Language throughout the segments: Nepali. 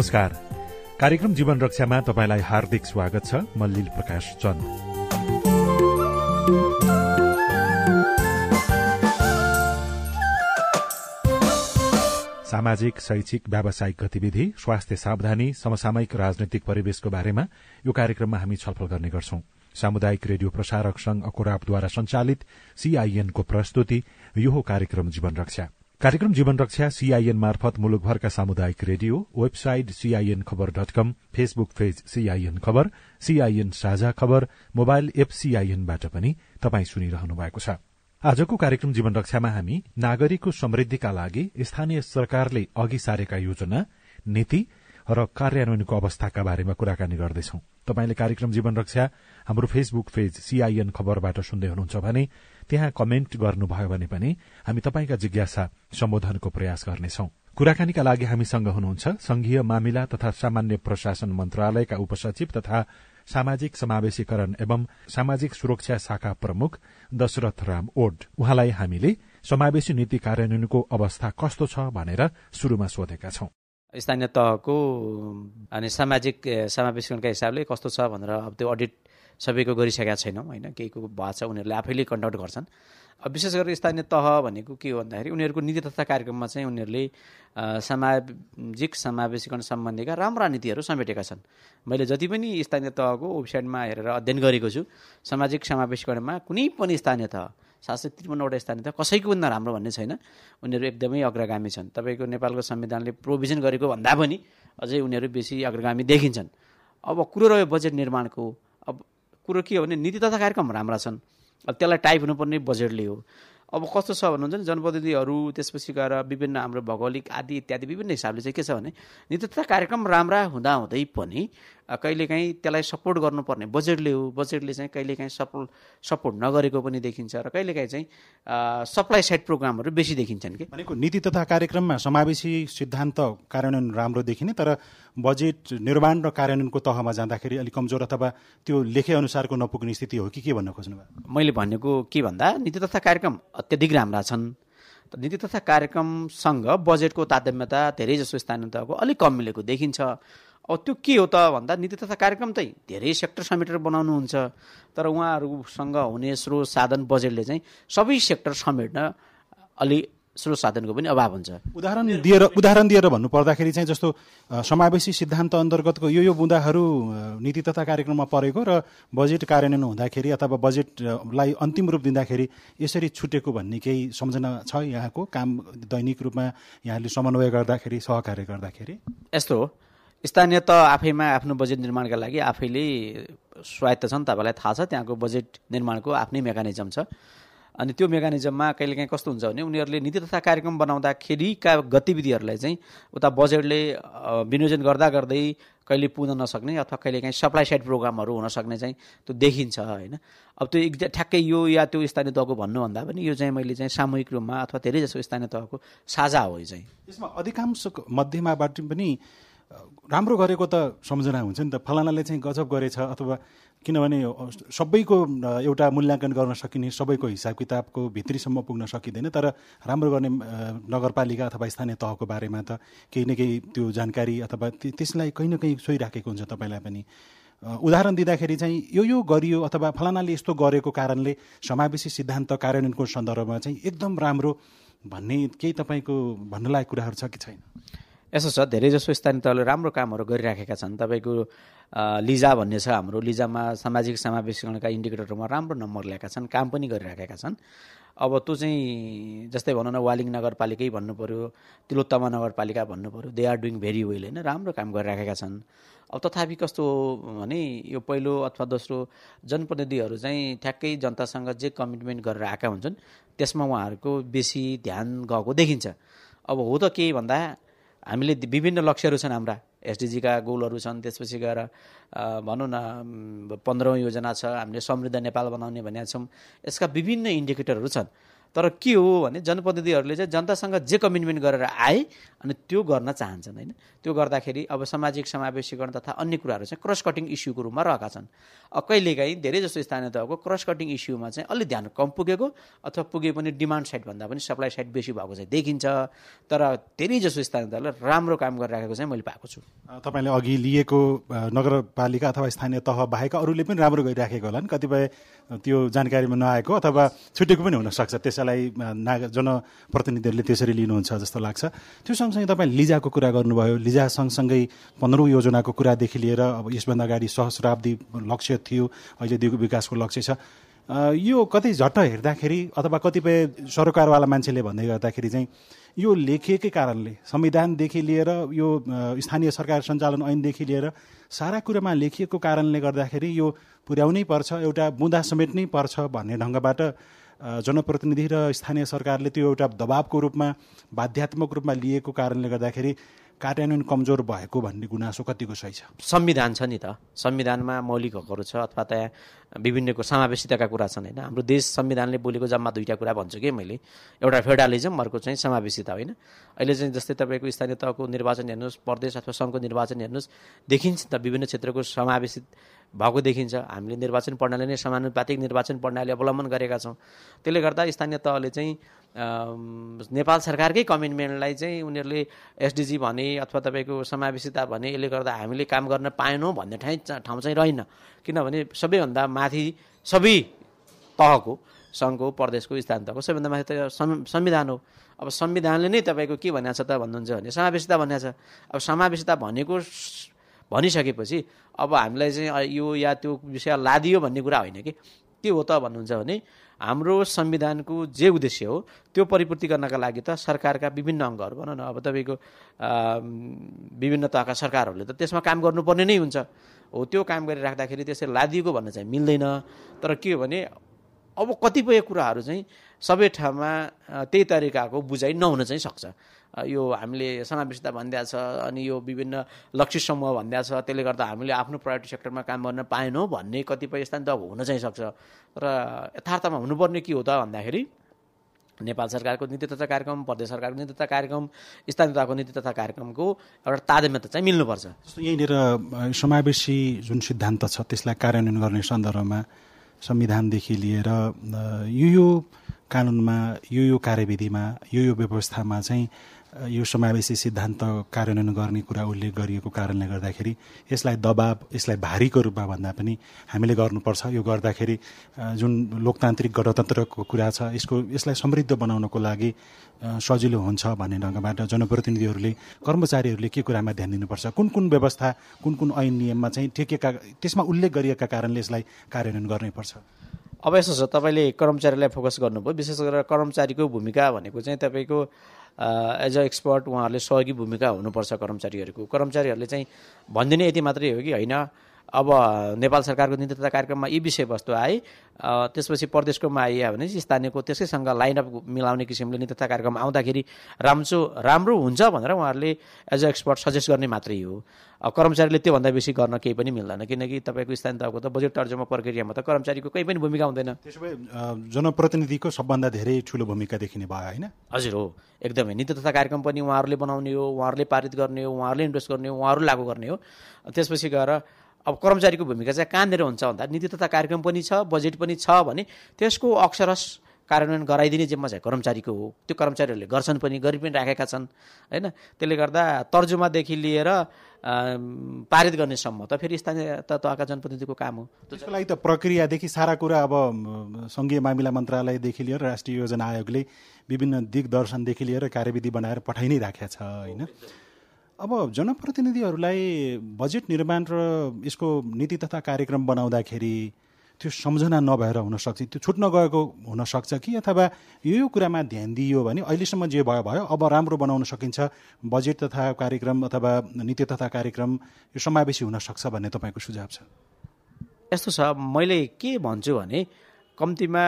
नमस्कार। कार्यक्रम जीवन रक्षामा तपाईँलाई हार्दिक स्वागत छ। म लील प्रकाश चन्द। सामाजिक शैक्षिक व्यावसायिक गतिविधि स्वास्थ्य सावधानी समसामयिक राजनैतिक परिवेशको बारेमा यो कार्यक्रममा हामी छलफल गर्ने गर्छौं। सामुदायिक रेडियो प्रसारक संघ अकोराबद्वारा संचालित सीआईएनको प्रस्तुति यो कार्यक्रम जीवन रक्षा। कार्यक्रम जीवन रक्षा सीआईएन मार्फत मुलुकभरका सामुदायिक radio website CIN Khabar dot com Facebook page CIN Khabar CIN Sajha Khabar mobile app सीआईएनबाट पनि तपाई सुनिरहनु भएको छ। आजको कार्यक्रम जीवन रक्षामा हामी नागरिकको समृद्धिका लागि स्थानीय सरकारले अघि सारेका योजना नीति र कार्यान्वयनको अवस्थाका बारेमा कुराकानी गर्दैछौ। तपाईँले कार्यक्रम जीवन रक्षा हाम्रो फेसबुक पेज सीआईएन खबरबाट सुन्दै हुनुहुन्छ भने त्यहाँ कमेन्ट गर्नुभयो भने पनि हामी तपाईँका जिज्ञासा सम्बोधनको प्रयास गर्नेछौ। कुराकानीका लागि हामीसँग हुनुहुन्छ संघीय मामिला तथा सामान्य प्रशासन मन्त्रालयका उपसचिव तथा सामाजिक समावेशीकरण एवं सामाजिक सुरक्षा शाखा प्रमुख दशरथ राम ओड। उहाँलाई हामीले समावेशी नीति कार्यान्वयनको अवस्था कस्तो छ भनेर शुरूमा सोधेका छौं। स्थानीय तहको अनि सामाजिक समावेशीकरणका हिसाबले कस्तो छ भनेर अब त्यो अडिट सबैको गरिसकेका छैनौँ होइन? केहीको भएको छ उनीहरूले आफैले कन्डक्ट गर्छन्। अब विशेष गरेर स्थानीय तह भनेको के हो भन्दाखेरि उनीहरूको नीति तथा कार्यक्रममा चाहिँ उनीहरूले सामाजिक समावेशीकरण सम्बन्धीका राम्रा नीतिहरू समेटेका छन्। मैले जति पनि स्थानीय तहको वेबसाइटमा हेरेर अध्ययन गरेको छु सामाजिक समावेशीकरणमा कुनै पनि स्थानीय तह सात सय त्रिपन्नवटा स्थानीय तह कसैको भन्दा राम्रो भन्ने छैन। उनीहरू एकदमै अग्रगामी छन्। तपाईँको नेपालको संविधानले प्रोभिजन गरेको भन्दा पनि अझै उनीहरू बेसी अग्रगामी देखिन्छन्। अब कुरो रह्यो बजेट निर्माणको। कुरो के हो भने नीति तथा कार्यक्रम राम्रा छन्। अब त्यसलाई टाइप हुनुपर्ने बजेटले हो। अब कस्तो छ भन्नुहुन्छ नि जनप्रतिनिधिहरू त्यसपछि गएर विभिन्न हाम्रो भौगोलिक आदि इत्यादि विभिन्न हिसाबले चाहिँ के छ भने नीति तथा कार्यक्रम राम्रा हुँदाहुँदै पनि कहिलेकाहीँ त्यसलाई सपोर्ट गर्नुपर्ने बजेटले हो। बजेटले चाहिँ कहिलेकाहीँ सपोर्ट सपोर्ट नगरेको पनि देखिन्छ र कहिलेकाहीँ चाहिँ सप्लाई साइड प्रोग्रामहरू बेसी देखिन्छन् कि। भनेको नीति तथा कार्यक्रममा समावेशी सिद्धान्त कार्यान्वयन राम्रो देखिने तर बजेट निर्माण र कार्यान्वयनको तहमा जाँदाखेरि अलिक कमजोर अथवा त्यो लेखे अनुसारको नपुग्ने स्थिति हो कि के भन्न खोज्नुभयो? मैले भनेको के भन्दा नीति तथा कार्यक्रम अत्याधिक राम्रा छन्। नीति तथा कार्यक्रमसँग बजेटको तारतम्यता धेरै जसो स्थानीय तहको अलिक कम मिलेको देखिन्छ। अब त्यो के हो त भन्दा नीति तथा कार्यक्रम चाहिँ धेरै सेक्टर समेटेर बनाउनुहुन्छ। तर उहाँहरूसँग हुने स्रोत साधन बजेटले चाहिँ सबै सेक्टर समेट्न अलि स्रोत साधनको पनि अभाव हुन्छ। उदाहरण दिएर उदाहरण दिएर भन्नु पर्दाखेरि चाहिँ जस्तो समावेशी सिद्धान्त अन्तर्गतको यो यो बुँदाहरू नीति तथा कार्यक्रममा परेको र बजेट कार्यान्वयन हुँदाखेरि अथवा बजेटलाई अन्तिम रूप दिँदाखेरि यसरी छुटेको भन्ने केही सम्झना छ यहाँको काम दैनिक रूपमा यहाँले समन्वय गर्दाखेरि सहकार्य गर्दाखेरि? यस्तो हो। स्थानीय त आफैमा आफ्नो बजेट निर्माणका लागि आफैले स्वायत्त छन् तपाईँलाई थाहा छ त्यहाँको बजेट निर्माणको आफ्नै मेकानिजम छ। अनि त्यो मेकानिजममा कहिलेकाहीँ कस्तो हुन्छ भने उनीहरूले नीति तथा कार्यक्रम बनाउँदाखेरिका गतिविधिहरूलाई चाहिँ उता बजेटले विनियोजन गर्दा गर्दै कहिले पुग्न नसक्ने अथवा कहिलेकाहीँ सप्लाई साइड प्रोग्रामहरू हुन सक्ने चाहिँ त्यो देखिन्छ होइन। अब त्यो एक ठ्याक्कै यो या त्यो स्थानीय तहको भन्नुभन्दा पनि यो चाहिँ मैले चाहिँ सामूहिक रूपमा अथवा धेरै जसो स्थानीय तहको साझा हो यो चाहिँ। यसमा अधिकांश मध्यमाबाट पनि राम्रो गरेको त सम्झना हुन्छ नि त। फलानाले चाहिँ गजब गरेछ अथवा किनभने सबैको एउटा मूल्याङ्कन गर्न सकिने सबैको हिसाब किताबको भित्रीसम्म पुग्न सकिँदैन तर राम्रो गर्ने नगरपालिका अथवा स्थानीय तहको बारेमा त केही न केही त्यो जानकारी अथवा त्यसलाई कहीँ न कहीँ सोहिराखेको हुन्छ तपाईँलाई पनि। उदाहरण दिँदाखेरि चाहिँ यो यो गरियो अथवा फलानाले यस्तो गरेको कारणले समावेशी सिद्धान्त कार्यान्वयनको सन्दर्भमा चाहिँ एकदम राम्रो भन्ने केही तपाईँको भन्नलायक कुराहरू छ कि छैन? यसो छ धेरै जसो स्थानीय तहले राम्रो कामहरू गरिराखेका छन्। तपाईँको लिजा भन्ने छ हाम्रो। लिजामा सामाजिक समावेशीकरणका इन्डिकेटरहरूमा राम्रो नम्बर ल्याएका छन् काम पनि गरिराखेका छन्। अब त्यो चाहिँ जस्तै भनौँ न वालिङ नगरपालिकै भन्नु पऱ्यो तिलोत्तमा नगरपालिका भन्नु पऱ्यो they are doing very well होइन? राम्रो काम गरिराखेका छन्। अब तथापि कस्तो भने यो पहिलो अथवा दोस्रो जनप्रतिनिधिहरू चाहिँ ठ्याक्कै जनतासँग जे कमिटमेन्ट गरेर आएका हुन्छन् त्यसमा उहाँहरूको बेसी ध्यान गएको देखिन्छ। अब हो त केही भन्दा हामीले विभिन्न लक्ष्यहरू छन् हाम्रा। एसडिजीका गोलहरू छन् त्यसपछि गएर भनौँ न पन्ध्रौँ योजना छ हामीले समृद्ध नेपाल बनाउने भनेका छौँ। यसका विभिन्न इन्डिकेटरहरू छन्। तर के हो भने जनप्रतिनिधिहरूले चाहिँ जनतासँग जे कमिटमेन्ट गरेर आए अनि त्यो गर्न चाहन्छन् होइन? त्यो गर्दाखेरि अब सामाजिक समावेशीकरण तथा अन्य कुराहरू चाहिँ क्रस कटिङ इस्युको रूपमा रहेका छन्। कहिलेकाहीँ धेरै जस्तो स्थानीय तहको क्रस कटिङ इस्युमा चाहिँ अलिक ध्यान कम पुगेको अथवा पुगे पनि डिमान्ड साइडभन्दा पनि सप्लाई साइड बेसी भएको चाहिँ देखिन्छ। तर धेरै जसो स्थानीय तहले राम्रो काम गरिराखेको चाहिँ मैले पाएको छु। तपाईँले अघि लिएको नगरपालिका अथवा स्थानीय तह बाहेक अरूले पनि राम्रो गरिराखेको होला नि? कतिपय त्यो जानकारीमा नआएको अथवा छुटेको पनि हुनसक्छ त्यसलाई नाग जनप्रतिनिधिहरूले त्यसरी लिनुहुन्छ जस्तो लाग्छ। त्यो सँगसँगै तपाईँ लिजाको कुरा गर्नुभयो। लिजा सँगसँगै पन्ध्रौँ योजनाको कुरादेखि लिएर अब यसभन्दा अगाडि सहस्राब्दी लक्ष्य थियो अहिले दिगो विकासको लक्ष्य छ। यो कतै झट्ट हेर्दाखेरि अथवा कतिपय सरकारवाला मान्छेले भन्दै गर्दाखेरि चाहिँ यो लेखिएकै कारणले संविधानदेखि लिएर यो स्थानीय सरकार सञ्चालन ऐनदेखि लिएर सारा कुरामा लेखिएको कारणले गर्दाखेरि यो पुर्याउनै पर्छ एउटा बुँदा समेट्नै पर्छ भन्ने ढङ्गबाट जनप्रतिनिधि र स्थानीय सरकारले त्यो एउटा दबावको रूपमा बाध्यात्मक रूपमा लिएको कारणले गर्दाखेरि कार्यान्वयन कमजोर भएको भन्ने गुनासो कतिको सही छ संविधान छ नि त। संविधानमा मौलिक हकहरू छ अथवा त्यहाँ विभिन्नको समावेशिताका कुरा छन् होइन? हाम्रो देश संविधानले बोलेको जम्मा दुईवटा कुरा भन्छु कि मैले। एउटा फेडरलिजम अर्को चाहिँ समावेशिता होइन? अहिले चाहिँ जस्तै तपाईँको स्थानीय तहको निर्वाचन हेर्नुहोस् प्रदेश अथवा सङ्घको निर्वाचन हेर्नुहोस् देखिन्छ त विभिन्न क्षेत्रको समावेशित भएको देखिन्छ। हामीले निर्वाचन प्रणाली नै समानुपातिक निर्वाचन प्रणाली अवलम्बन गरेका छौँ। त्यसले गर्दा स्थानीय तहले चाहिँ नेपाल सरकारकै कमिटमेन्टलाई चाहिँ उनीहरूले एसडिजी भने अथवा तपाईँको समावेशिता भने यसले गर्दा हामीले काम गर्न पाएनौँ भन्ने ठाउँ ठाउँ चाहिँ रहेन। किनभने सबैभन्दा माथि सबै तहको सङ्घको प्रदेशको स्थानीय तहको सबैभन्दा माथि त संविधान हो। अब संविधानले नै तपाईँको के भनेको छ त भन्नुहुन्छ भने समावेशिता भनेको छ। अब समावेशिता भनेको भनिसकेपछि अब हामीलाई चाहिँ यो या त्यो विषय लादियो भन्ने कुरा होइन कि? के हो त भन्नुहुन्छ भने हाम्रो संविधानको जे उद्देश्य हो त्यो परिपूर्ति गर्नका लागि त सरकारका विभिन्न अङ्गहरू भनौँ न अब तपाईँको विभिन्न तहका सरकारहरूले त त्यसमा काम गर्नुपर्ने नै हुन्छ। हो त्यो काम गरिराख्दाखेरि त्यसरी लादिएको भन्न चाहिँ मिल्दैन। तर के हो भने अब कतिपय कुराहरू चाहिँ सबै ठाउँमा त्यही तरिकाको बुझाइ नहुन चाहिँ सक्छ। यो हामीले समावेशता भनिदिएको छ अनि यो विभिन्न लक्षित समूह भनिदिएको छ त्यसले गर्दा हामीले आफ्नो प्राइभेट सेक्टरमा काम गर्न पाएनौँ भन्ने कतिपय स्थान त हुन चाहिँ सक्छ। र यथार्थमा हुनुपर्ने के हो त भन्दाखेरि नेपाल सरकारको नीति तथा कार्यक्रम प्रदेश सरकारको नीति तथा कार्यक्रम स्थानीय तहको नीति तथा कार्यक्रमको एउटा तादेम्यता चाहिँ मिल्नुपर्छ। जस्तो यहीँनिर समावेशी जुन सिद्धान्त छ त्यसलाई कार्यान्वयन गर्ने सन्दर्भमा संविधानदेखि लिएर यो यो कानुनमा यो यो कार्यविधिमा यो यो व्यवस्थामा चाहिँ यो समावेशी सिद्धान्त कार्यान्वयन गर्ने कुरा उल्लेख गरिएको कारणले गर्दाखेरि यसलाई दबाब यसलाई भारीको रूपमा भन्दा पनि हामीले गर्नुपर्छ। यो गर्दाखेरि जुन लोकतान्त्रिक गणतन्त्रको कुरा छ यसको यसलाई समृद्ध बनाउनको लागि सजिलो हुन्छ भन्ने ढङ्गबाट जनप्रतिनिधिहरूले कर्मचारीहरूले के कुरामा ध्यान दिनुपर्छ? कुन कुन व्यवस्था कुन कुन ऐन नियममा चाहिँ ठेकेका त्यसमा उल्लेख गरिएका कारणले यसलाई कार्यान्वयन गर्नैपर्छ? अब यसो छ तपाईँले कर्मचारीलाई फोकस गर्नुभयो विशेष गरेर कर्मचारीको भूमिका भनेको चाहिँ तपाईँको एज अ एक्सपर्ट उहाँहरूले सहयोगी भूमिका हुनुपर्छ कर्मचारीहरूको। कर्मचारीहरूले चाहिँ भनिदिने यति मात्रै हो कि होइन अब नेपाल सरकारको तथा कार्यक्रममा यी विषयवस्तु आए त्यसपछि प्रदेशकोमा आइयो भने स्थानीयको त्यसैसँग लाइनअप मिलाउने किसिमले तथा कार्यक्रम आउँदाखेरि राम्रो राम्रो हुन्छ भनेर उहाँहरूले एज अ एक्सपर्ट सजेस्ट गर्ने मात्रै हो। कर्मचारीले त्योभन्दा बेसी गर्न केही पनि मिल्दैन किनकि तपाईँको स्थानीय तहको त बजेट तर्जुमा प्रक्रियामा त कर्मचारीको केही पनि भूमिका हुँदैन। त्यसो भए जनप्रतिनिधिको सबभन्दा धेरै ठुलो भूमिका देखिने भयो होइन? हजुर हो एकदमै। नीति तथा कार्यक्रम पनि उहाँहरूले बनाउने हो उहाँहरूले पारित गर्ने हो उहाँहरूले इन्भेस्ट गर्ने हो उहाँहरू लागू गर्ने हो। त्यसपछि गएर अब कर्मचारीको भूमिका चाहिँ कहाँनिर हुन्छ भन्दा नीति तथा कार्यक्रम पनि छ बजेट पनि छ भने त्यसको अक्षरस कार्यान्वयन गराइदिने जिम्मा चाहिँ कर्मचारीको हो। त्यो कर्मचारीहरूले गर्छन् पनि गरि पनि राखेका छन् होइन? त्यसले गर्दा तर्जुमादेखि लिएर पारित गर्नेसम्म त फेरि स्थानीय तहका जनप्रतिनिधिको काम हो। त्यसको लागि त प्रक्रियादेखि सारा कुरा अब सङ्घीय मामिला मन्त्रालयदेखि लिएर राष्ट्रिय योजना आयोगले विभिन्न दिग्दर्शनदेखि लिएर कार्यविधि बनाएर पठाइ नै राखेका छ होइन? अब जनप्रतिनिधिहरूलाई बजेट निर्माण र यसको नीति तथा कार्यक्रम बनाउँदाखेरि त्यो सम्झना नभएर हुनसक्छ त्यो छुट्न गएको हुनसक्छ कि अथवा यो यो कुरामा ध्यान दिइयो भने अहिलेसम्म जे भयो भयो अब राम्रो बनाउन सकिन्छ बजेट तथा कार्यक्रम अथवा नीति तथा कार्यक्रम यो समावेशी हुनसक्छ भन्ने तपाईँको सुझाव छ? यस्तो छ मैले के भन्छु भने कम्तीमा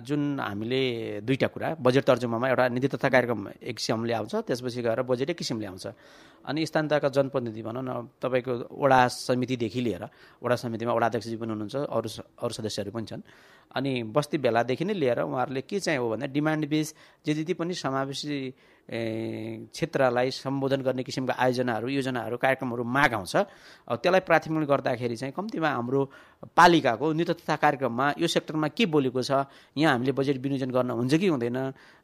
जुन हामीले दुईवटा कुरा बजेट तर्जुमामा एउटा नीति तथा कार्यक्रम एक किसिमले आउँछ त्यसपछि गएर बजेट एक किसिमले आउँछ। अनि स्थानीयका जनप्रतिनिधि भनौँ न तपाईँको वडा समितिदेखि लिएर वडा समितिमा वडा अध्यक्षजी पनि हुनुहुन्छ अरू अरू सदस्यहरू पनि छन्। अनि बस्ती बेलादेखि नै लिएर उहाँहरूले के चाहिँ हो भने डिमान्ड बेस जे जति पनि समावेशी क्षेत्रलाई सम्बोधन गर्ने किसिमका आयोजनाहरू योजनाहरू कार्यक्रमहरू माग आउँछ त्यसलाई प्राथमिक गर्दाखेरि चाहिँ कम्तीमा हाम्रो पालिकाको तथा कार्यक्रममा यो सेक्टरमा के बोलेको छ यहाँ हामीले बजेट विनियोजन गर्न हुन्छ कि हुँदैन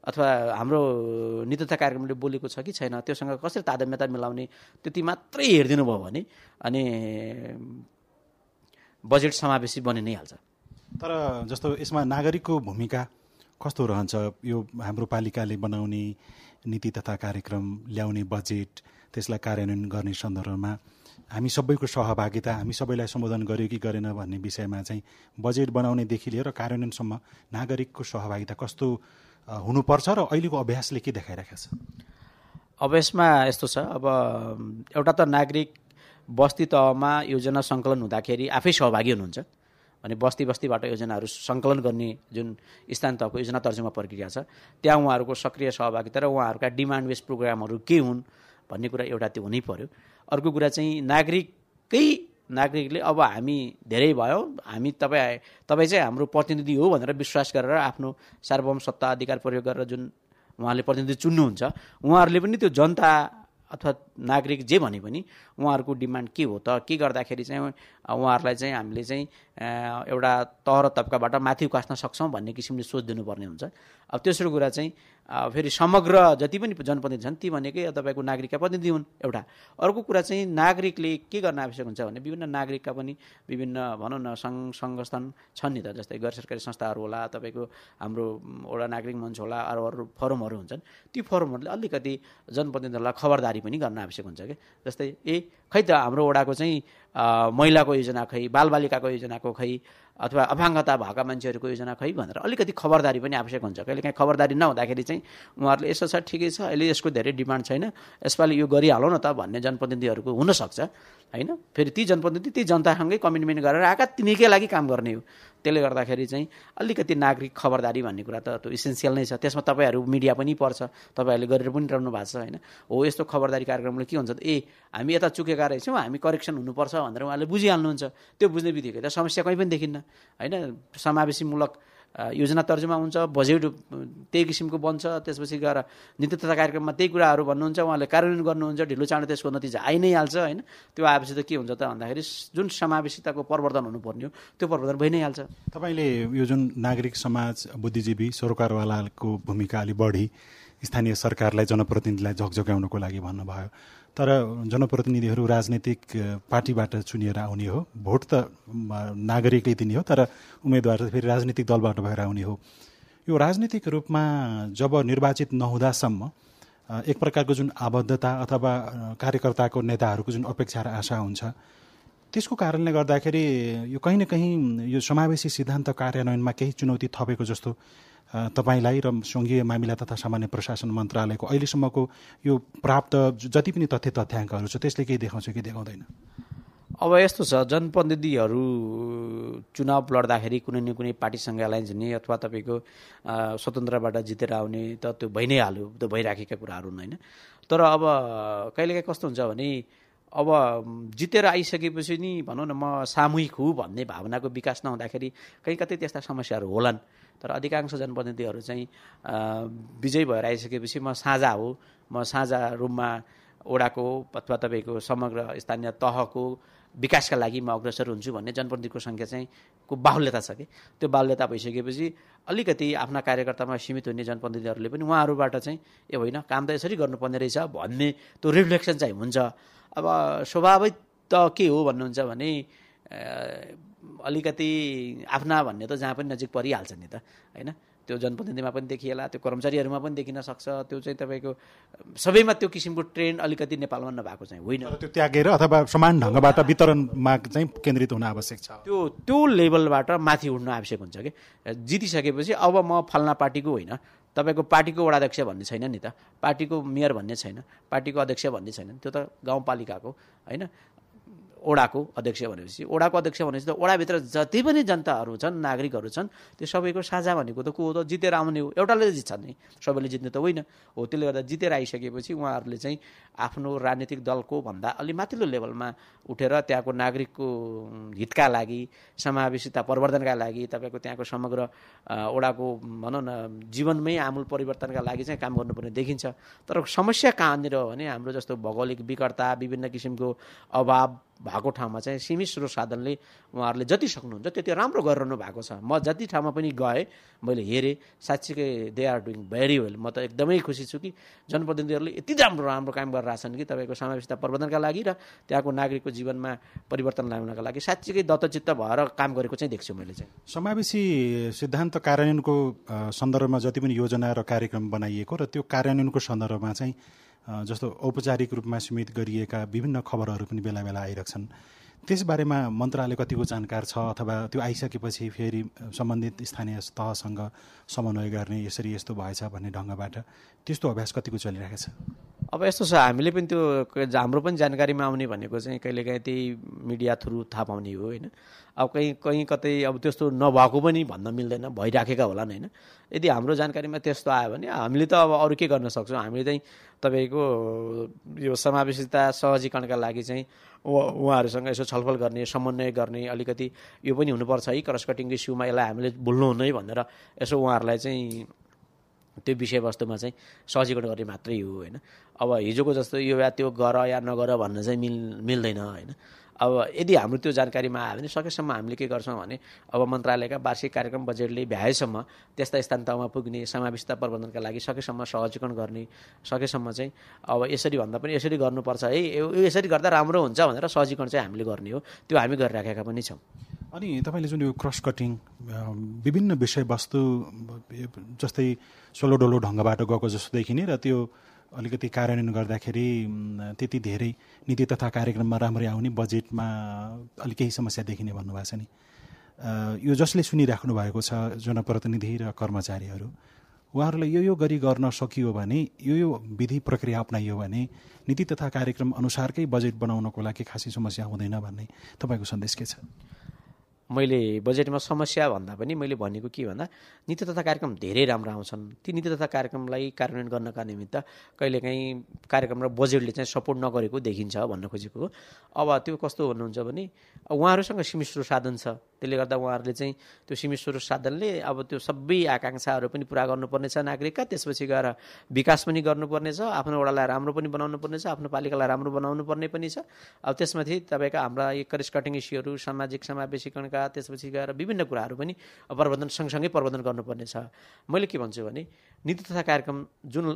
अथवा हाम्रो तथा कार्यक्रमले बोलेको छ कि छैन त्योसँग कसरी तादम्यता मिलाउने त्यति मात्रै हेरिदिनु भयो भने अनि बजेट समावेशी बनि नै हाल्छ। तर जस्तो यसमा नागरिकको भूमिका कस्तो रहन्छ यो हाम्रो पालिकाले बनाउने नीति तथा कार्यक्रम ल्याउने बजेट त्यसलाई कार्यान्वयन गर्ने सन्दर्भमा हामी सबैको सहभागिता हामी सबैलाई सम्बोधन गर्यो कि गरेन भन्ने विषयमा चाहिँ बजेट बनाउनेदेखि लिएर कार्यान्वयनसम्म नागरिकको सहभागिता कस्तो हुनुपर्छ र अहिलेको अभ्यासले के देखाइरहेको छ? अभ्यासमा यस्तो छ अब एउटा त नागरिक बस्ती तहमा योजना सङ्कलन हुँदाखेरि आफै सहभागी हुनुहुन्छ भने बस्ती बस्तीबाट योजनाहरू सङ्कलन गर्ने जुन स्थान तहको योजना तर्जुमा प्रक्रिया छ त्यहाँ उहाँहरूको सक्रिय सहभागिता र उहाँहरूका डिमान्ड बेस प्रोग्रामहरू के हुन् भन्ने कुरा एउटा त्यो हुनै पर्यो। अर्को कुरा चाहिँ नागरिककै नागरिकले अब हामी धेरै भयो हामी तपाईँ तपाईँ चाहिँ हाम्रो प्रतिनिधि हो भनेर विश्वास गरेर आफ्नो सार्वभौम सत्ता अधिकार प्रयोग गरेर जुन उहाँले प्रतिनिधि चुन्नुहुन्छ। उहाँहरूले पनि त्यो जनता अथवा नागरिक जे भने पनि उहाँहरूको डिमान्ड के हो त? के गर्दाखेरि चाहिँ उहाँहरूलाई चाहिँ हामीले चाहिँ एउटा तह र तब्काबाट माथि उकास्न सक्छौँ भन्ने किसिमले सोच दिनुपर्ने हुन्छ। अब तेस्रो कुरा चाहिँ फेरि समग्र जति पनि जनप्रतिनिधि छन् ती भनेकै तपाईँको नागरिकका प्रतिनिधि हुन् एउटा। अर्को कुरा चाहिँ नागरिकले के गर्न आवश्यक हुन्छ भने विभिन्न नागरिकका पनि विभिन्न भनौँ न सङ्घ सङ्गठन छन् नि त जस्तै गैर सरकारी संस्थाहरू होला तपाईँको हाम्रो एउटा नागरिक मञ्च होला अरू अरू फोरमहरू हुन्छन्। ती फोरमहरूले अलिकति जनप्रतिनिधिहरूलाई खबरदारी पनि गर्न आवश्यक हुन्छ क्या जस्तै ए खै त हाम्रो वडाको चाहिँ महिलाको योजना खै बालबालिकाको योजनाको खै अथवा अभाङ्गता भएका मान्छेहरूको योजना खै भनेर अलिकति खबरदारी पनि आवश्यक हुन्छ। कहिले काहीँ खबरदारी नहुँदाखेरि चाहिँ उहाँहरूले यसो छ ठिकै छ अहिले यसको धेरै डिमान्ड छैन यसपालि यो गरिहालौँ न त भन्ने जनप्रतिनिधिहरूको हुनसक्छ होइन? फेरि ती जनप्रतिनिधि ती जनतासँगै कमिटमेन्ट गरेर आएका तिनीकै लागि काम गर्ने हो। त्यसले गर्दाखेरि चाहिँ अलिकति नागरिक खबरदारी भन्ने कुरा त त्यो इसेन्सियल नै छ। त्यसमा तपाईँहरू मिडिया पनि पर्छ तपाईँहरूले गरेर पनि रहनु भएको छ होइन? हो यस्तो खबरदारी कार्यक्रमले के हुन्छ त? ए हामी यता चुकेका रहेछौँ हामी करेक्सन हुनुपर्छ भनेर उहाँले बुझिहाल्नुहुन्छ। त्यो बुझ्ने बित्तिकै त समस्या कहीँ पनि देखिन्न। होइन? समावेशीमूलक योजना तर्जुमा हुन्छ बजेट त्यही किसिमको बन्छ त्यसपछि गएर नीति तथा कार्यक्रममा त्यही कुराहरू भन्नुहुन्छ उहाँले कार्यान्वयन गर्नुहुन्छ ढिलो चाँडो त्यसको नतिजा आइ नै हाल्छ होइन? त्यो आएपछि त के हुन्छ त भन्दाखेरि जुन समावेशिताको प्रवर्धन हुनुपर्ने हो त्यो प्रवर्धन भइ नै हाल्छ। तपाईँले यो जुन नागरिक समाज बुद्धिजीवी सरकारवालाको भूमिका अलिक बढी स्थानीय सरकारलाई जनप्रतिनिधिलाई झकझगाउनको लागि भन्नुभयो। तर जनप्रतिनिधिहरू राजनैतिक पार्टीबाट चुनिएर आउने हो। भोट त नागरिकै दिने हो तर उम्मेदवार फेरि राजनीतिक दलबाट भएर आउने हो। यो राजनीतिक रूपमा जब निर्वाचित नहुँदासम्म एक प्रकारको जुन आबद्धता अथवा कार्यकर्ताको नेताहरूको जुन अपेक्षा र आशा हुन्छ त्यसको कारणले गर्दाखेरि यो कहीँ न कहीँ यो समावेशी सिद्धान्त कार्यान्वयनमा केही चुनौती थपेको जस्तो तपाईँलाई र सङ्घीय मामिला तथा सामान्य प्रशासन मन्त्रालयको अहिलेसम्मको यो प्राप्त जति पनि तथ्य तथ्याङ्कहरू छ त्यसले केही देखाउँछ कि देखाउँदैन? अब यस्तो छ जनप्रतिनिधिहरू चुनाव लड्दाखेरि कुनै न कुनै पार्टीसँग एलायन्स हुने अथवा तपाईँको स्वतन्त्रबाट जितेर आउने त त्यो भइ नै हाल्यो त्यो भइराखेका कुराहरू होइन? तर अब कहिलेकाहीँ कस्तो हुन्छ भने अब जितेर आइसकेपछि नि भनौँ न म सामूहिक हुँ भन्ने भावनाको विकास नहुँदाखेरि कहीँ कतै त्यस्ता समस्याहरू होलान्। तर अधिकांश जनप्रतिनिधिहरू चाहिँ विजय भएर आइसकेपछि म साझा हो। म साझा रूपमा ओडाको अथवा तपाईँको समग्र स्थानीय तहको विकासका लागि म अग्रसर हुन्छु भन्ने जनप्रतिनिधिको सङ्ख्या चाहिँ को बाहुल्यता छ कि? त्यो बाहुल्यता भइसकेपछि अलिकति आफ्ना कार्यकर्तामा सीमित हुने जनप्रतिनिधिहरूले पनि उहाँहरूबाट चाहिँ ए होइन काम त यसरी गर्नुपर्ने रहेछ भन्ने त्यो रिफ्लेक्सन चाहिँ हुन्छ। अब स्वाभाविक त के हो भन्नुहुन्छ भने अलिकति आफ्ना भन्ने त जहाँ पनि नजिक परिहाल्छ नि त होइन? त्यो जनप्रतिनिधिमा पनि देखिएला त्यो कर्मचारीहरूमा पनि देखिन सक्छ। त्यो चाहिँ तपाईँको सबैमा त्यो किसिमको ट्रेन्ड अलिकति नेपालमा नभएको चाहिँ होइन। त्यो त्यागेर अथवा समान ढङ्गबाट वितरणमा चाहिँ केन्द्रित हुन आवश्यक छ। त्यो त्यो लेभलबाट माथि उठ्न आवश्यक हुन्छ कि? जितिसकेपछि अब म फल्ना पार्टीको होइन। तपाईँको पार्टीको वडाध्यक्ष भन्ने छैन नि त। पार्टीको मेयर भन्ने छैन। पार्टीको अध्यक्ष भन्ने छैन। त्यो त गाउँपालिकाको होइन? ओडाको अध्यक्ष भनेपछि ओडाको अध्यक्ष भनेपछि त ओडाभित्र जति पनि जनताहरू छन् नागरिकहरू छन् त्यो सबैको साझा भनेको त को हो त? जितेर आउने हो। एउटाले जित्छ नि। सबैले जित्ने त होइन। हो त्यसले गर्दा जितेर आइसकेपछि उहाँहरूले चाहिँ आफ्नो राजनीतिक दलको भन्दा अलि माथिल्लो लेभलमा उठेर त्यहाँको नागरिकको हितका लागि समावेशिता परिवर्तनका लागि तपाईँको त्यहाँको समग्र ओडाको भनौँ न जीवनमै आमूल परिवर्तनका लागि चाहिँ काम गर्नुपर्ने देखिन्छ। तर समस्या कहाँनिर हो भने हाम्रो जस्तो भौगोलिक विकटता विभिन्न किसिमको अभाव भएको ठाउँमा चाहिँ सीमित स्रोत साधनले उहाँहरूले जति सक्नुहुन्छ त्यति राम्रो गरिरहनु भएको छ। म जति ठाउँमा पनि गएँ मैले हेरेँ साँच्चीकै they are doing very well म त एकदमै खुसी छु कि जनप्रतिनिधिहरूले यति राम्रो राम्रो काम गरिरहेछन् कि तपाईँको समावेशता प्रबन्धनका लागि र त्यहाँको नागरिकको जीवनमा परिवर्तन ल्याउनका लागि साँच्चीकै दत्तचित्त भएर काम गरेको चाहिँ देख्छु मैले चाहिँ। समावेशी सिद्धान्त कार्यान्वयनको सन्दर्भमा जति पनि योजना र कार्यक्रम बनाइएको र त्यो कार्यान्वयनको सन्दर्भमा चाहिँ जस्तो औपचारिक रूपमा सीमित गरिएका विभिन्न खबरहरू पनि बेला बेला आइरहेछन्। त्यसबारेमा मन्त्रालय कतिको जानकार छ अथवा त्यो आइसकेपछि फेरि सम्बन्धित स्थानीय तहसँग समन्वय गर्ने यसरी यस्तो भएछ भन्ने ढङ्गबाट त्यस्तो अभ्यास कतिको चलिरहेको छ? अब यस्तो छ हामीले पनि त्यो हाम्रो पनि जानकारीमा आउने भनेको चाहिँ कहिलेकाहीँ त्यही मिडिया थ्रु थाहा पाउने हो होइन? अब कहीँ कहीँ कतै अब त्यस्तो नभएको पनि भन्न मिल्दैन भइराखेका होलान् होइन। यदि हाम्रो जानकारीमा त्यस्तो आयो भने हामीले त अब अरू के गर्न सक्छौँ? हामीले चाहिँ तपाईँको यो समावेशिता सहजीकरणका लागि चाहिँ उहाँहरूसँग यसो छलफल गर्ने समन्वय गर्ने अलिकति यो पनि हुनुपर्छ। है क्रस कटिङको इस्युमा यसलाई हामीले भुल्नु हुँदै भनेर यसो उहाँहरूलाई चाहिँ त्यो विषयवस्तुमा चाहिँ सहजीकरण गर्ने मात्रै हो होइन। अब हिजोको जस्तो यो या त्यो गर या नगर भन्न चाहिँ मिल मिल्दैन होइन। अब यदि हाम्रो त्यो जानकारीमा आयो भने सकेसम्म हामीले के गर्छौँ भने अब मन्त्रालयका वार्षिक कार्यक्रम बजेटले भ्याएसम्म त्यस्ता स्थान तहमा पुग्ने समावेशता प्रबन्धनका लागि सकेसम्म सहजीकरण गर्ने सकेसम्म चाहिँ अब यसरी भन्दा पनि यसरी गर्नुपर्छ। है यसरी गर्दा राम्रो हुन्छ भनेर सहजीकरण चाहिँ हामीले गर्ने हो। त्यो हामी गरिराखेका पनि छौँ। अनि तपाईँले जुन यो क्रस कटिङ विभिन्न विषयवस्तु जस्तै सोलो डोलो ढङ्गबाट गएको जस्तो देखिने र त्यो अलिकति कार्यान्वयन गर्दाखेरि त्यति धेरै नीति तथा कार्यक्रममा राम्ररी आउने बजेटमा अलिक केही समस्या देखिने भन्नुभएको छ नि। यो जसले सुनिराख्नु भएको छ जनप्रतिनिधि र कर्मचारीहरू उहाँहरूलाई यो यो गरी गर्न सकियो भने यो यो विधि प्रक्रिया अप्नाइयो भने नीति तथा कार्यक्रम अनुसारकै बजेट बनाउनको लागि खासै समस्या हुँदैन भन्ने तपाईँको सन्देश के छ? मैले बजेटमा समस्या भन्दा पनि मैले भनेको के भन्दा नीति तथा कार्यक्रम धेरै राम्रो आउँछन्। ती नीति तथा कार्यक्रमलाई कार्यान्वयन गर्नका निमित्त कहिलेकाहीँ कार्यक्रम र बजेटले चाहिँ सपोर्ट नगरेको देखिन्छ भन्न खोजेको हो। अब त्यो कस्तो भन्नुहुन्छ भने उहाँहरूसँग सीमित साधन छ। त्यसले गर्दा उहाँहरूले चाहिँ त्यो सीमित साधनले अब त्यो सबै आकाङ्क्षाहरू पनि पुरा गर्नुपर्नेछ नागरिकका। त्यसपछि गएर विकास पनि गर्नुपर्नेछ आफ्नो वडालाई राम्रो पनि बनाउनु पर्नेछ आफ्नो पालिकालाई राम्रो बनाउनु पर्ने पनि छ। अब त्यसमाथि तपाईँका हाम्रा करिस कटिङ इस्युहरू सामाजिक समावेशीकरणका त्यसपछि गएर विभिन्न कुराहरू पनि प्रबन्धन सँगसँगै प्रबन्धन गर्नुपर्ने छ मैले के भन्छु भने नीति तथा कार्यक्रम जुन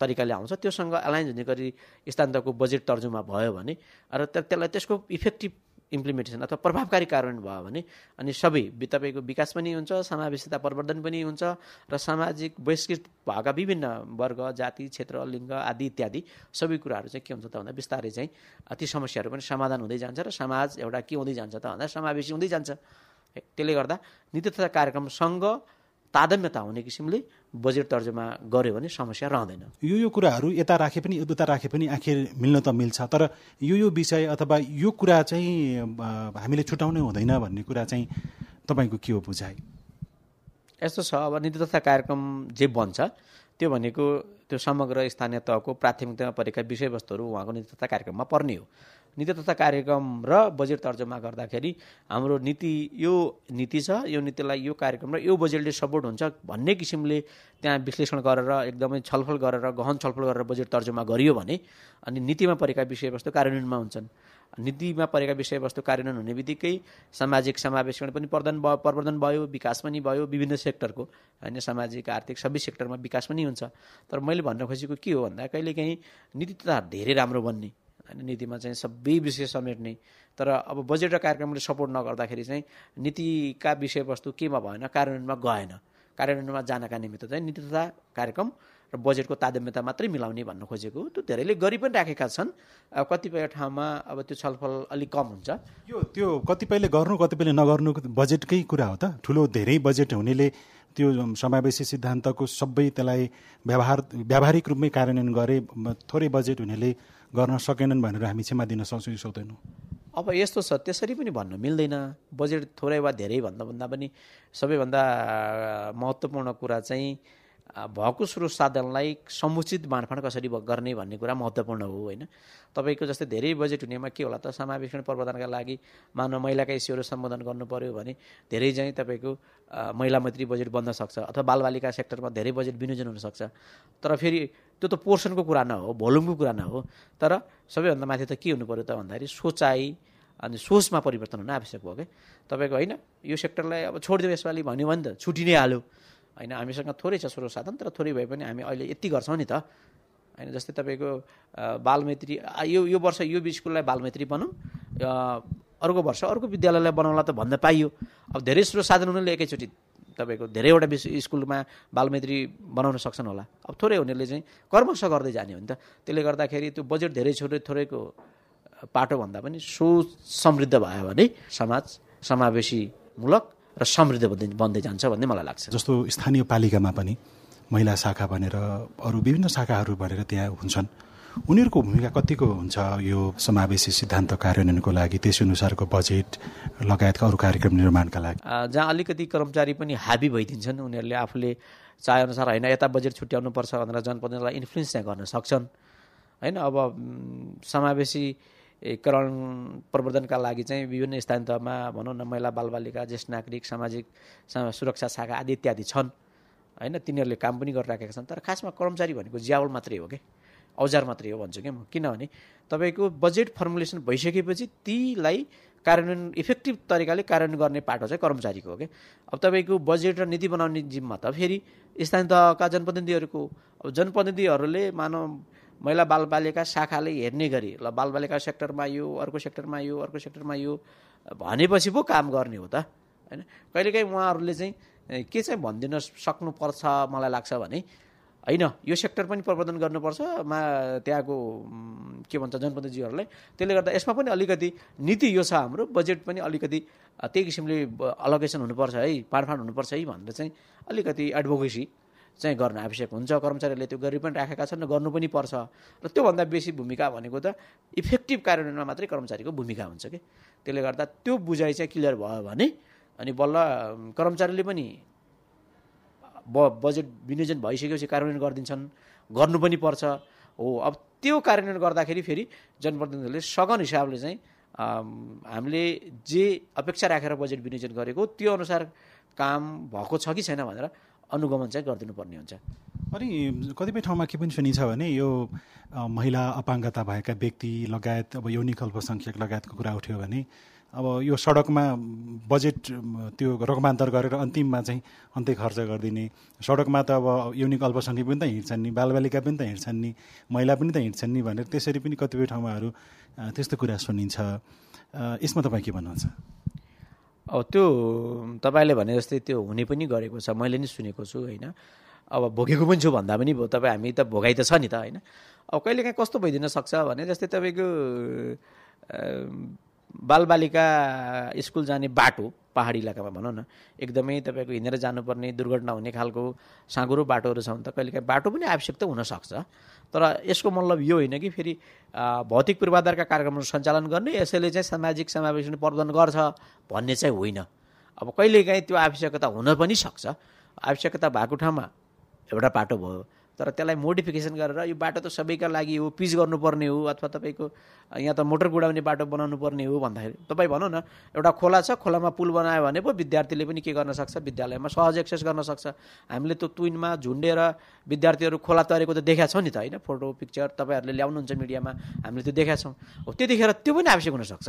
तरिकाले आउँछ त्योसँग एलायन्स हुने गरी स्थान्तको बजेट तर्जुमा भयो भने र त्यसलाई त्यसको इफेक्टिभ इम्प्लिमेन्टेसन अथवा प्रभावकारी कार्यान्वयन भयो भने अनि सबै तपाईँको विकास पनि हुन्छ समावेशिता प्रवर्धन पनि हुन्छ र सामाजिक बहिष्कृत भएका विभिन्न वर्ग जाति क्षेत्र लिङ्ग आदि इत्यादि सबै कुराहरू चाहिँ के हुन्छ त भन्दा बिस्तारै चाहिँ ती समस्याहरू पनि समाधान हुँदै जान्छ र समाज एउटा के हुँदै जान्छ त भन्दा समावेशी हुँदै जान्छ। त्यसले गर्दा नीति तथा कार्यक्रमसँग तादम्यता हुने किसिमले बजेट तर्जुमा गऱ्यो भने समस्या रहँदैन। यो यो कुराहरू यता राखे पनि उता राखे पनि आखिर मिल्न त मिल्छ तर यो यो विषय अथवा यो कुरा चाहिँ हामीले छुट्याउनै हुँदैन भन्ने कुरा चाहिँ तपाईँको के हो बुझाइ? यस्तो छ अब नीति तथा कार्यक्रम जे बन्छ त्यो भनेको त्यो समग्र स्थानीय तहको प्राथमिकतामा परेका विषयवस्तुहरू उहाँको नीति तथा कार्यक्रममा पर्ने हो। नीति तथा कार्यक्रम र बजेट तर्जुमा गर्दाखेरि हाम्रो नीति यो नीति छ यो नीतिलाई यो कार्यक्रम र यो बजेटले सपोर्ट हुन्छ भन्ने किसिमले त्यहाँ विश्लेषण गरेर एकदमै छलफल गरेर गहन छलफल गरेर बजेट तर्जुमा गरियो भने अनि नीतिमा परेका विषयवस्तु कार्यान्वयनमा हुन्छन्। नीतिमा परेका विषयवस्तु कार्यान्वयन हुने बित्तिकै सामाजिक समावेशकरण पनि प्रदान भयो प्रवर्धन भयो विकास पनि भयो विभिन्न सेक्टरको होइन सामाजिक आर्थिक सबै सेक्टरमा विकास पनि हुन्छ। तर मैले भन्न खोजेको के हो भन्दा कहिलेकाहीँ नीति त धेरै राम्रो बन्ने होइन नीतिमा चाहिँ सबै विषय समेट्ने। तर अब बजेट र कार्यक्रमले सपोर्ट नगर्दाखेरि चाहिँ नीतिका विषयवस्तु केमा भएन कार्यान्वयनमा गएन। कार्यान्वयनमा जानका निमित्त चाहिँ नीति तथा कार्यक्रम र बजेटको तादम्यता मात्रै मिलाउने भन्न खोजेको त्यो धेरैले गरि पनि राखेका छन्। कतिपय ठाउँमा अब त्यो छलफल अलिक कम हुन्छ। यो त्यो कतिपयले गर्नु कतिपयले नगर्नु बजेटकै कुरा हो त। ठुलो धेरै बजेट हुनेले त्यो समावेशी सिद्धान्तको सबै त्यसलाई व्यवहार व्यावहारिक रूपमै कार्यान्वयन गरे थोरै बजेट हुनेले गर्न सकेनन् भनेर हामी क्षमा दिन सक्छौँ कि सक्दैनौँ अब यस्तो छ त्यसरी पनि भन्न मिल्दैन। बजेट थोरै वा धेरै भन्दा भन्दा पनि सबैभन्दा महत्त्वपूर्ण कुरा चाहिँ भएको स्रोत साधनलाई समुचित बाँडफाँड कसरी गर्ने भन्ने कुरा महत्त्वपूर्ण हो होइन? तपाईँको जस्तै धेरै बजेट हुनेमा के होला त? समावेशन प्रवर्धनका लागि मानव महिलाका इस्युहरू सम्बोधन गर्नु पऱ्यो भने धेरै चाहिँ तपाईँको महिला मैत्री बजेट बन्न सक्छ अथवा बालबालिका सेक्टरमा धेरै बजेट विनियोजन हुनसक्छ तर फेरि त्यो त पोर्सनको कुरा न हो भोल्युमको कुरा न हो। तर सबैभन्दा माथि त के हुनु पऱ्यो त भन्दाखेरि सोचाइ अनि सोचमा परिवर्तन हुन आवश्यक भयो क्या तपाईँको होइन यो सेक्टरलाई अब छोडिदियो यसपालि भन्यो भने त छुट्टी नै हाल्यो। होइन हामीसँग थोरै छ स्रोत साधन तर थोरै भए पनि हामी अहिले यति गर्छौँ नि त। होइन जस्तै तपाईँको बालमैत्री यो यो वर्ष यो स्कुललाई बालमैत्री बनाउँ अर्को वर्ष अर्को विद्यालयलाई बनाउला त भन्न पाइयो। अब धेरै स्रोत साधन उनीहरूले एकैचोटि तपाईँको धेरैवटा स्कुलमा बालमैत्री बनाउन सक्छन् होला। अब थोरै हुनेले चाहिँ कर्मश गर्दै जाने हो नि त। त्यसले गर्दाखेरि त्यो बजेट धेरै छोटो थोरैको पाटो भन्दा पनि सो समृद्ध भयो भने समाज समावेशीमूलक र समृद्ध बन्दै जान्छ भन्ने मलाई लाग्छ। जस्तो स्थानीय पालिकामा पनि महिला शाखा भनेर अरू विभिन्न शाखाहरू भनेर त्यहाँ हुन्छन्। उनीहरूको भूमिका कतिको हुन्छ? यो समावेशी सिद्धान्त कार्यान्वयनको लागि त्यस अनुसारको बजेट लगायतका अरू कार्यक्रम निर्माणका लागि। जहाँ अलिकति कर्मचारी पनि हाबी भइदिन्छन् उनीहरूले आफूले चाहेअनुसार होइन यता बजेट छुट्याउनुपर्छ भनेर जनप्रतिनिधिलाई इन्फ्लुएन्स चाहिँ गर्न सक्छन्। होइन अब समावेशी करण प्रवर्धनका लागि चाहिँ विभिन्न स्थानीय तहमा भनौँ न महिला बालबालिका ज्येष्ठ नागरिक सामाजिक सुरक्षा शाखा आदि इत्यादि छन्। होइन तिनीहरूले काम पनि गरिराखेका छन्। तर खासमा कर्मचारी भनेको ज्यावल मात्रै हो कि? औजार मात्रै हो भन्छु क्या म? किनभने तपाईँको बजेट फर्मुलेसन भइसकेपछि तीलाई कार्यान्वयन इफेक्टिभ तरिकाले कार्यान्वयन गर्ने पाटो चाहिँ कर्मचारीको हो क्या अब तपाईँको बजेट र नीति बनाउने जिम्मा त फेरि स्थानीय तहका जनप्रतिनिधिहरूको अब जनप्रतिनिधिहरूले मानव महिला बालबालिका शाखाले हेर्ने गरी ल बालबालिका सेक्टरमा यो अर्को सेक्टरमा यो अर्को सेक्टरमा यो भनेपछि पो काम गर्ने हो त होइन? कहिलेकाहीँ उहाँहरूले चाहिँ के चाहिँ भनिदिन सक्नुपर्छ मलाई लाग्छ भने होइन यो सेक्टर पनि प्रवर्धन गर्नुपर्छ मा त्यहाँको के भन्छ जनप्रतिनिधिहरूलाई त्यसले गर्दा यसमा पनि अलिकति नीति यो छ हाम्रो बजेट पनि अलिकति त्यही किसिमले अलोकेसन हुनुपर्छ है पाँडफाँड हुनुपर्छ है भनेर चाहिँ अलिकति एडभोकेसी चाहिँ गर्न आवश्यक हुन्छ। कर्मचारीहरूले त्यो गरि पनि राखेका छन् र गर्नु पनि पर्छ। र त्योभन्दा बेसी भूमिका भनेको त इफेक्टिभ कार्यान्वयनमा मात्रै कर्मचारीको भूमिका हुन्छ कि? त्यसले गर्दा त्यो बुझाइ चाहिँ क्लियर भयो भने अनि बल्ल कर्मचारीले पनि ब बजेट विनियोजन भइसकेपछि कार्यान्वयन गरिदिन्छन् गर्नु पनि पर्छ। हो अब त्यो कार्यान्वयन गर्दाखेरि फेरि जनप्रतिनिधिहरूले सघन हिसाबले चाहिँ हामीले जे अपेक्षा राखेर बजेट विनियोजन गरेको त्यो अनुसार काम भएको छ कि छैन भनेर अनुगमन चाहिँ गरिदिनु पर्ने हुन्छ। अनि कतिपय ठाउँमा के पनि सुनिन्छ भने यो महिला अपाङ्गता भएका व्यक्ति लगायत अब यौनिक अल्पसङ्ख्यक लगायतको कुरा उठ्यो भने अब यो सडकमा बजेट त्यो रकमान्तर गरेर अन्तिममा चाहिँ अन्त्य खर्च गरिदिने सडकमा त अब युनिक अल्पसङ्ख्यक पनि त हिँड्छन् नि बालबालिका पनि त हिँड्छन् नि महिला पनि त हिँड्छन् नि भनेर त्यसरी पनि कतिपय ठाउँमाहरू त्यस्तो कुरा सुनिन्छ। यसमा तपाईँ के भन्नुहुन्छ? अब त्यो तपाईँले भने जस्तै त्यो हुने पनि गरेको छ मैले नि सुनेको छु होइन। अब भोगेको पनि छु भन्दा पनि तपाईँ हामी त भोगाइ त छ नि त होइन। अब कहिलेकाहीँ कस्तो भइदिन सक्छ भने जस्तै तपाईँको बालबालिका स्कुल जाने बाटो पहाडी इलाकामा भनौँ न एकदमै तपाईँको हिँडेर जानुपर्ने दुर्घटना हुने खालको साँगुरो बाटोहरू छ भने त कहिलेकाहीँ बाटो पनि आवश्यक त हुनसक्छ। तर यसको मतलब यो होइन कि फेरि भौतिक पूर्वाधारका कार्यक्रमहरू सञ्चालन गर्ने यसैले चाहिँ सामाजिक समावेशन प्रबन्धन गर्छ भन्ने चाहिँ होइन। अब कहिलेकाहीँ त्यो आवश्यकता हुन पनि सक्छ। आवश्यकता भएको ठाउँमा एउटा बाटो भयो तर त्यसलाई मोडिफिकेसन गरेर यो बाटो त सबैका लागि हो पिच गर्नुपर्ने हो अथवा तपाईँको यहाँ त मोटर गुडाउने बाटो बनाउनु पर्ने हो भन्दाखेरि। तपाईँ भनौँ न एउटा खोला छ खोलामा पुल बनायो भने पो विद्यार्थीले पनि के गर्न सक्छ? विद्यालयमा सहज एक्सेस गर्न सक्छ। हामीले त्यो तुइनमा झुन्डेर विद्यार्थीहरू खोला तरेको त देखाएको छौँ नि त होइन? फोटो पिक्चर तपाईँहरूले ल्याउनुहुन्छ मिडियामा हामीले त्यो देखाएको छौँ। हो त्यतिखेर त्यो पनि आवश्यक हुनसक्छ।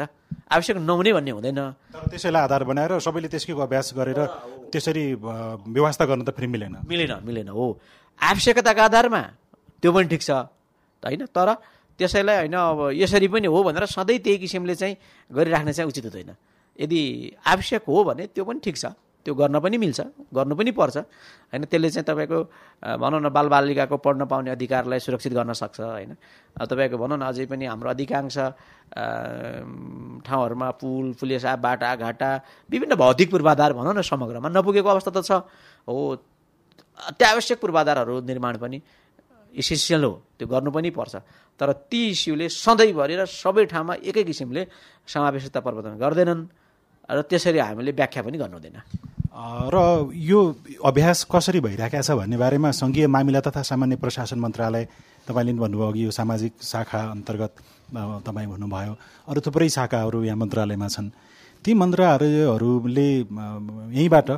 आवश्यक नहुने भन्ने हुँदैन। तर त्यसैलाई आधार बनाएर सबैले त्यसकै अभ्यास गरेर त्यसरी व्यवस्था गर्न त फेरि मिलेन। मिलेन मिलेन हो। आवश्यकताको आधारमा त्यो पनि ठिक छ। होइन तर त्यसैलाई होइन अब यसरी पनि हो भनेर सधैँ त्यही किसिमले चाहिँ गरिराख्ने चाहिँ उचित हुँदैन। यदि आवश्यक हो भने त्यो पनि ठिक छ त्यो गर्न पनि मिल्छ गर्नु पनि पर्छ। होइन त्यसले चाहिँ तपाईँको भनौँ न बालबालिकाको पढ्न पाउने अधिकारलाई सुरक्षित गर्न सक्छ होइन। तपाईँको भनौँ न अझै पनि हाम्रो अधिकांश ठाउँहरूमा पुल पुलेसा बाटा घाटा विभिन्न भौतिक पूर्वाधार भनौँ न समग्रमा नपुगेको अवस्था त छ। हो अत्यावश्यक पूर्वाधारहरू निर्माण पनि इसेन्सियल हो त्यो गर्नु पनि पर्छ। तर ती इस्युले सधैँभरि र सबै ठाउँमा एकै किसिमले समावेशिता प्रवर्तन गर्दैनन् र त्यसरी हामीले व्याख्या पनि गर्नु हुँदैन। र यो अभ्यास कसरी भइरहेको छ भन्ने बारेमा सङ्घीय मामिला तथा सामान्य प्रशासन मन्त्रालय तपाईँले भन्नुभयो यो सामाजिक शाखा अन्तर्गत तपाईँ भन्नुभयो अरू थुप्रै शाखाहरू यहाँ मन्त्रालयमा छन्। ती मन्त्रालयहरूले यहीँबाट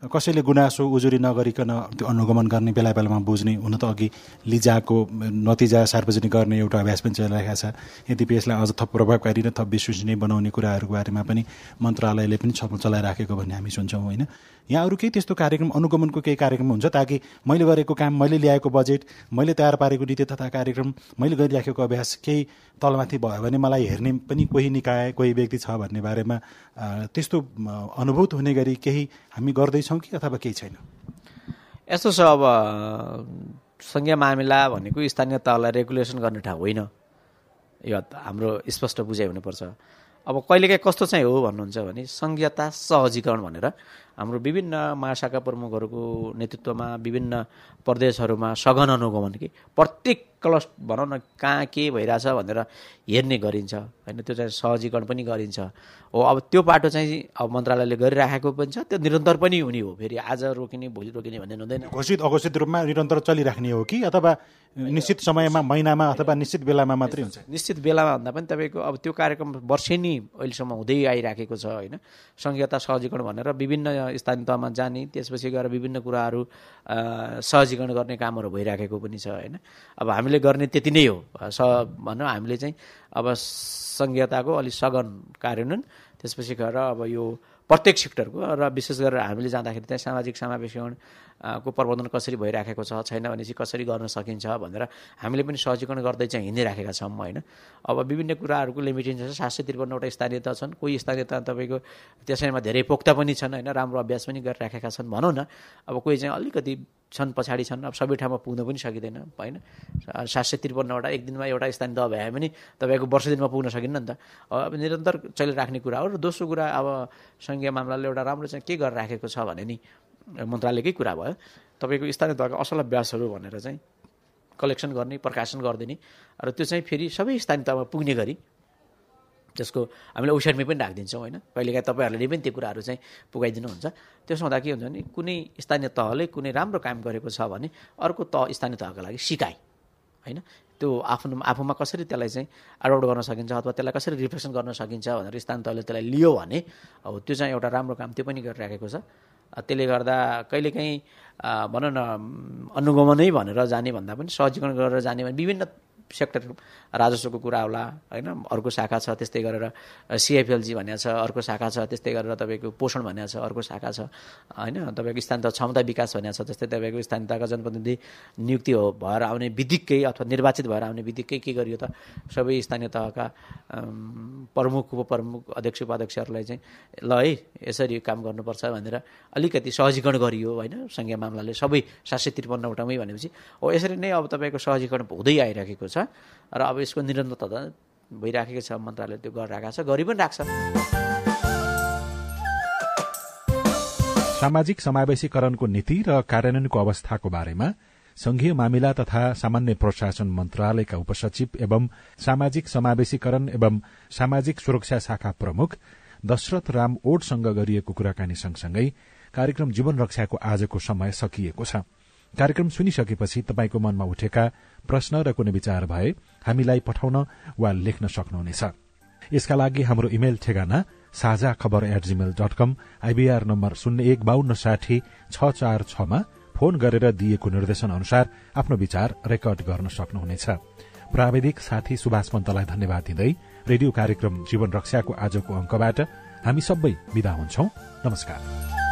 कसैले गुनासो उजुरी नगरिकन त्यो अनुगमन गर्ने बेला बेलामा बुझ्ने हुन त अघि लिजाको नतिजा सार्वजनिक गर्ने एउटा अभ्यास पनि चलिरहेको छ। यद्यपि यसलाई अझ थप प्रभावकारी र थप विश्वसनीय बनाउने कुराहरूको बारेमा पनि मन्त्रालयले पनि छलफल चलाइराखेको भन्ने हामी सुन्छौँ होइन? यहाँ अरू केही त्यस्तो कार्यक्रम अनुगमनको केही कार्यक्रम हुन्छ? ताकि मैले गरेको काम मैले ल्याएको बजेट मैले तयार पारेको नीति तथा कार्यक्रम मैले गरिराखेको अभ्यास केही तलमाथि भयो भने मलाई हेर्ने पनि कोही निकाय कोही व्यक्ति छ भन्ने बारेमा त्यस्तो अनुभूत हुने गरी केही हामी गर्दैछौँ। कि अथवा केही छैन। यस्तो छ अब सङ्घीय मामिला भनेको स्थानीय तहलाई रेगुलेसन गर्ने ठाउँ होइन। यो हाम्रो स्पष्ट बुझाइ हुनुपर्छ। अब कहिलेकाहीँ कस्तो चाहिँ हो भन्नुहुन्छ भने सङ्घीयता सहजीकरण भनेर हाम्रो विभिन्न महाशाखा प्रमुखहरूको नेतृत्वमा विभिन्न प्रदेशहरूमा सघन अनुगमन कि प्रत्येक क्लस भनौँ न कहाँ के भइरहेछ भनेर हेर्ने गरिन्छ। होइन त्यो चाहिँ सहजीकरण पनि गरिन्छ। हो अब त्यो बाटो चाहिँ अब मन्त्रालयले गरिराखेको पनि छ त्यो निरन्तर पनि हुने हो। फेरि आज रोकिने भोलि रोकिने भन्ने हुँदैन। घोषित अघोषित रूपमा निरन्तर चलिराख्ने हो कि अथवा निश्चित समयमा महिनामा अथवा निश्चित बेलामा मात्रै हुन्छ? निश्चित बेलामा भन्दा पनि तपाईँको अब त्यो कार्यक्रम वर्षेनी अहिलेसम्म हुँदै आइराखेको छ होइन। सङ्घीयता सहजीकरण भनेर विभिन्न स्थानीय तहमा जाने त्यसपछि गएर विभिन्न कुराहरू सहजीकरण गर्ने कामहरू भइराखेको पनि छ होइन। अब हामीले गर्ने त्यति नै हो। स भनौँ हामीले चाहिँ अब सङ्घीयताको अलिक सघन कार्यान्वयन त्यसपछि गएर अब यो प्रत्येक सेक्टरको र विशेष गरेर हामीले जाँदाखेरि चाहिँ सामाजिक समावेशीकरण को प्रबन्धन कसरी भइराखेको छ छैन भनेपछि कसरी गर्न सकिन्छ भनेर हामीले पनि सहजीकरण गर्दै चाहिँ हिँडिराखेका छौँ होइन। अब विभिन्न कुराहरूको लिमिटेसन छ सात सय त्रिपन्नवटा स्थानीयता छन् कोही स्थानीयता तपाईँको त्यसैमा धेरै पोख्ता पनि छन् होइन। राम्रो अभ्यास पनि गरिराखेका छन् भनौँ न। अब कोही चाहिँ अलिकति छन् पछाडि छन् अब सबै ठाउँमा पुग्न पनि सकिँदैन होइन। सात सय त्रिपन्नवटा एक दिनमा एउटा स्थानीय दह भए पनि तपाईँको वर्ष दिनमा पुग्न सकिन्न नि त। अब निरन्तर चलिराख्ने कुरा हो र दोस्रो कुरा अब सङ्घीय मामलाले एउटा राम्रो चाहिँ के गरेर राखेको छ भने नि मन्त्रालयकै कुरा भयो। तपाईँको स्थानीय तहका असल अभ्यासहरू भनेर चाहिँ कलेक्सन गर्ने प्रकाशन गरिदिने र त्यो चाहिँ फेरि सबै स्थानीय तहमा पुग्ने गरी त्यसको हामीले वेबसाइटमै पनि राखिदिन्छौँ होइन? कहिलेकाहीँ तपाईँहरूले पनि त्यो कुराहरू चाहिँ पुगाइदिनुहुन्छ। त्यसो हुँदा के हुन्छ भने कुनै स्थानीय तहले कुनै राम्रो काम गरेको छ भने अर्को तह स्थानीय तहको लागि सिकाइ होइन? त्यो आफ्नो आफूमा कसरी त्यसलाई चाहिँ एडप्ट गर्न सकिन्छ अथवा त्यसलाई कसरी रिफ्लेक्सन गर्न सकिन्छ भनेर स्थानीय तहले त्यसलाई लियो भने अब त्यो चाहिँ एउटा राम्रो काम त्यो पनि गरिराखेको छ। त्यसले गर्दा कहिलेकाहीँ भनौँ न अनुगमनै भनेर जाने भन्दा पनि सहजीकरण गरेर जाने भने विभिन्न सेक्टर राजस्वको कुरा होला होइन? अर्को शाखा छ त्यस्तै गरेर सिएफएलजी भन्ने छ अर्को शाखा छ त्यस्तै गरेर तपाईँको पोषण भन्ने छ अर्को शाखा छ होइन? तपाईँको स्थानीय क्षमता विकास भन्ने छ जस्तै तपाईँको स्थानीयताका जनप्रतिनिधि नियुक्ति हो भएर आउने बित्तिकै अथवा निर्वाचित भएर आउने बित्तिकै के गरियो त? सबै स्थानीय तहका प्रमुख उपप्रमुख अध्यक्ष उपाध्यक्षहरूलाई चाहिँ ल है यसरी काम गर्नुपर्छ भनेर अलिकति सहजीकरण गरियो होइन? सङ्घीय मामलाले सबै सात सय त्रिपन्नवटामै भनेपछि हो यसरी नै अब तपाईँको सहजीकरण हुँदै आइरहेको छ। र अब यसको निरन्तरता भइराखेको छ मन्त्रालयले त्यो गरिरहेको छ गरि पनि राख्छ। सामाजिक समावेशीकरणको नीति र कार्यान्वयनको अवस्थाको बारेमा संघीय मामिला तथा सामान्य प्रशासन मन्त्रालयका उपसचिव एवं सामाजिक समावेशीकरण एवं सामाजिक सुरक्षा शाखा प्रमुख दशरथ राम ओडसँग गरिएको कुराकानी सँगसँगै कार्यक्रम जीवन रक्षाको आजको समय सकिएको छ। कार्यक्रम सुनिसकेपछि तपाईँको मनमा उठेका प्रश्न र कुनै विचार भए हामीलाई पठाउन वा लेख्न सक्नुहुनेछ। यसका लागि हाम्रो इमेल ठेगाना Sajha Khabar at Gmail dot com IBR number शून्य एक बान्न साठी छ चार छमा फोन गरेर दिएको निर्देशन अनुसार आफ्नो विचार रेकर्ड गर्न सक्नुहुनेछ। प्राविधिक साथी सुभाष पन्तलाई धन्यवाद दिँदै रेडियो कार्यक्रम जीवन रक्षाको आजको अंकबाट हामी सबै विदा हुन्छौ। नमस्कार।